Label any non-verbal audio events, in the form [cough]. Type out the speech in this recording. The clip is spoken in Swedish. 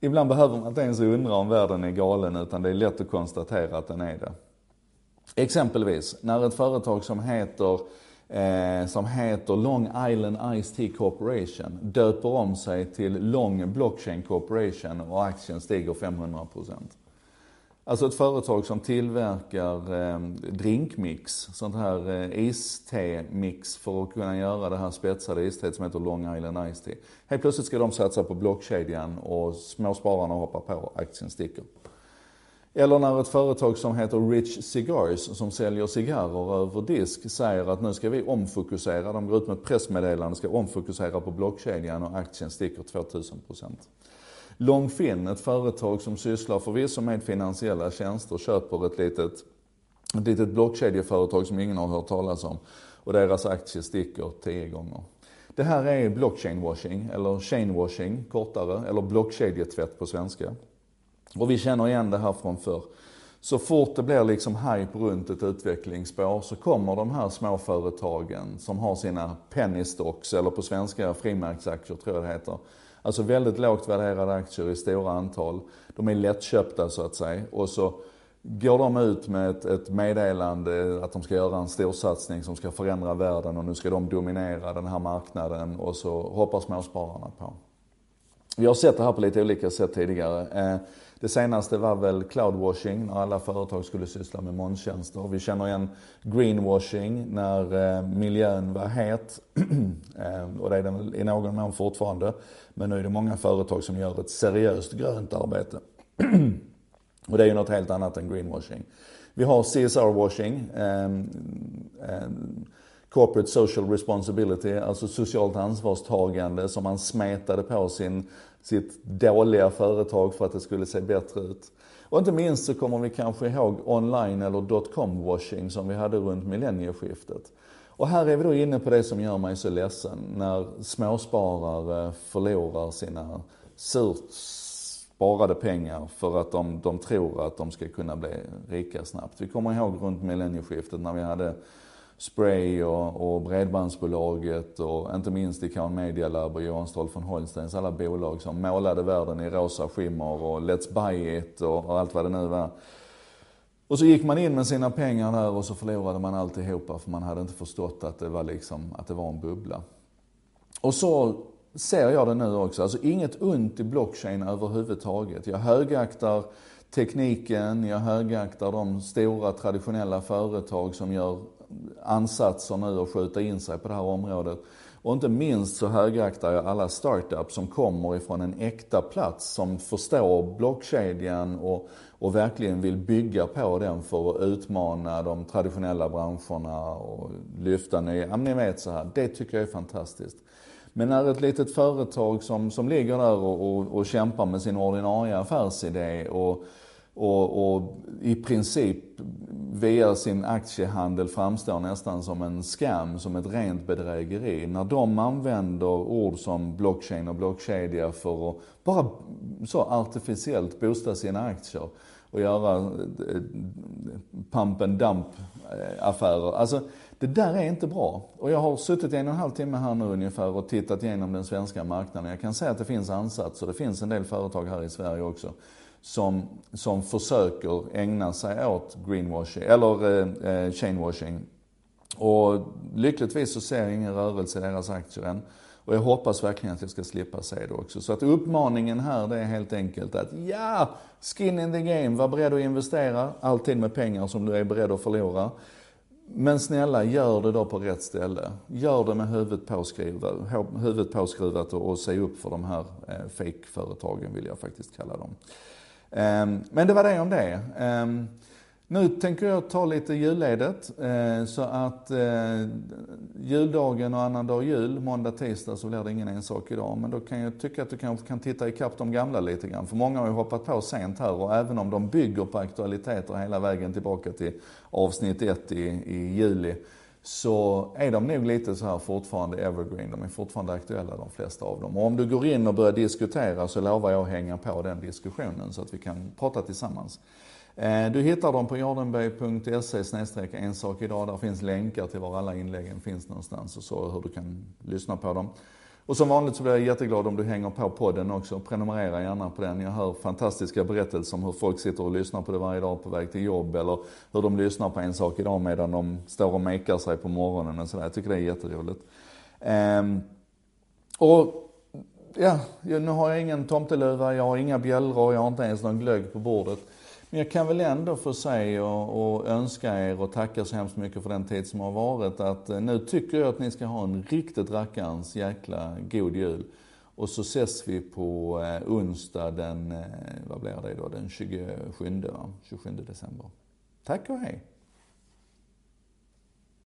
ibland behöver man inte ens undra om världen är galen utan det är lätt att konstatera att den är det. Exempelvis, när ett företag som heter eh, som heter Long Island Ice Tea Corporation döper om sig till Long Blockchain Corporation och aktien stiger 500%. Alltså ett företag som tillverkar eh, drinkmix, sånt här eh, iste-mix för att kunna göra det här spetsade isteet som heter Long Island Ice Tea. Helt plötsligt ska de satsa på blockkedjan och småspararna hoppar på, aktien sticker. Eller när ett företag som heter Rich Cigars, som säljer cigarrer över disk, säger att nu ska vi omfokusera, de går ut med ett pressmeddelande, ska omfokusera på blockkedjan och aktien sticker 2000%. Longfin, ett företag som sysslar förvisso med finansiella tjänster, köper ett litet, ett litet blockkedjeföretag som ingen har hört talas om och deras aktie sticker 10 gånger. Det här är blockchainwashing, eller chainwashing kortare, eller blockkedjetvätt på svenska. Och vi känner igen det här från förr. Så fort det blir liksom hype runt ett utvecklingsspår så kommer de här småföretagen som har sina penny stocks, eller på svenska frimärksaktier tror jag det heter. Alltså väldigt lågt värderade aktier i stora antal. De är lättköpta så att säga. Och så går de ut med ett, ett meddelande att de ska göra en storsatsning som ska förändra världen och nu ska de dominera den här marknaden och så hoppar småspararna på. Vi har sett det här på lite olika sätt tidigare. Eh, det senaste var väl cloudwashing, när alla företag skulle syssla med molntjänster. Vi känner igen greenwashing, när eh, miljön var het. [clears throat] Eh, och det är den i någon mån fortfarande. Men nu är det många företag som gör ett seriöst grönt arbete. [clears throat] och det är ju något helt annat än greenwashing. Vi har CSR-washing. Corporate Social Responsibility, alltså socialt ansvarstagande som man smetade på sin, sitt dåliga företag för att det skulle se bättre ut. Och inte minst så kommer vi kanske ihåg online eller dotcom washing som vi hade runt millennieskiftet. Och här är vi då inne på det som gör mig så ledsen, när småsparare förlorar sina surt sparade pengar för att de, de tror att de ska kunna bli rika snabbt. Vi kommer ihåg runt millennieskiftet när vi hade Spray och, och Bredbandsbolaget och inte minst Icon Media Lab och Johan Ståhl von Holsteins alla bolag som målade världen i rosa skimmer och Let's Buy It och, och allt vad det nu var. Och så gick man in med sina pengar där och så förlorade man alltihopa för man hade inte förstått att det var liksom, att det var en bubbla. Och så ser jag det nu också. Alltså inget ont i blockchain överhuvudtaget. Jag högaktar tekniken, jag högaktar de stora traditionella företag som gör ansatser nu att skjuta in sig på det här området. Och inte minst så högaktar jag alla startups som kommer ifrån en äkta plats, som förstår blockkedjan och, och verkligen vill bygga på den för att utmana de traditionella branscherna och lyfta nya, ja ni vet så här, det tycker jag är fantastiskt. Men när ett litet företag som, som ligger där och, och, och kämpar med sin ordinarie affärsidé och och, och, i princip via sin aktiehandel framstår nästan som en scam, som ett rent bedrägeri. När de använder ord som blockchain och blockkedja för att bara så artificiellt boosta sina aktier och göra eh, pump and dump eh, affärer. Alltså det där är inte bra. Och jag har suttit i en och en halv timme här nu ungefär och tittat igenom den svenska marknaden. Jag kan säga att det finns ansatser, det finns en del företag här i Sverige också som, som försöker ägna sig åt greenwashing, eller eh, eh, chainwashing. Och lyckligtvis så ser jag ingen rörelse i deras aktier än. Och jag hoppas verkligen att jag ska slippa se det också. Så att uppmaningen här det är helt enkelt att ja, skin in the game, var beredd att investera, alltid med pengar som du är beredd att förlora. Men snälla, gör det då på rätt ställe. Gör det med huvudet påskruvat, huvudet påskruvat och, och se upp för de här eh, fake-företagen vill jag faktiskt kalla dem. Ehm, men det var det om det. Ehm, nu tänker jag ta lite julledigt. Eh, så att eh, juldagen och annandag jul, måndag, tisdag, så blir det ingen ensak idag. Men då kan jag tycka att du kanske kan titta ikapp de gamla lite grann. För många har ju hoppat på sent här och även om de bygger på aktualiteter hela vägen tillbaka till avsnitt 1 i, i juli så är de nog lite så här fortfarande evergreen. De är fortfarande aktuella de flesta av dem. Och om du går in och börjar diskutera så lovar jag att hänga på den diskussionen så att vi kan prata tillsammans. Eh, du hittar dem på jardenberg.se en sak idag. Där finns länkar till var alla inläggen finns någonstans och så hur du kan lyssna på dem. Och som vanligt så blir jag jätteglad om du hänger på podden också. Prenumerera gärna på den. Jag hör fantastiska berättelser om hur folk sitter och lyssnar på det varje dag på väg till jobb eller hur de lyssnar på en sak idag medan de står och mekar sig på morgonen och sådär. Jag tycker det är jätteroligt. Um, och ja, nu har jag ingen tomteluva, jag har inga bjällror, jag har inte ens någon glögg på bordet. Men jag kan väl ändå få säga och, och, önska er och tacka så hemskt mycket för den tid som har varit att eh, nu tycker jag att ni ska ha en riktigt rackarns jäkla god jul. Och så ses vi på eh, onsdag den, eh, vad blir det då, den 27, va? 27 december. Tack och hej!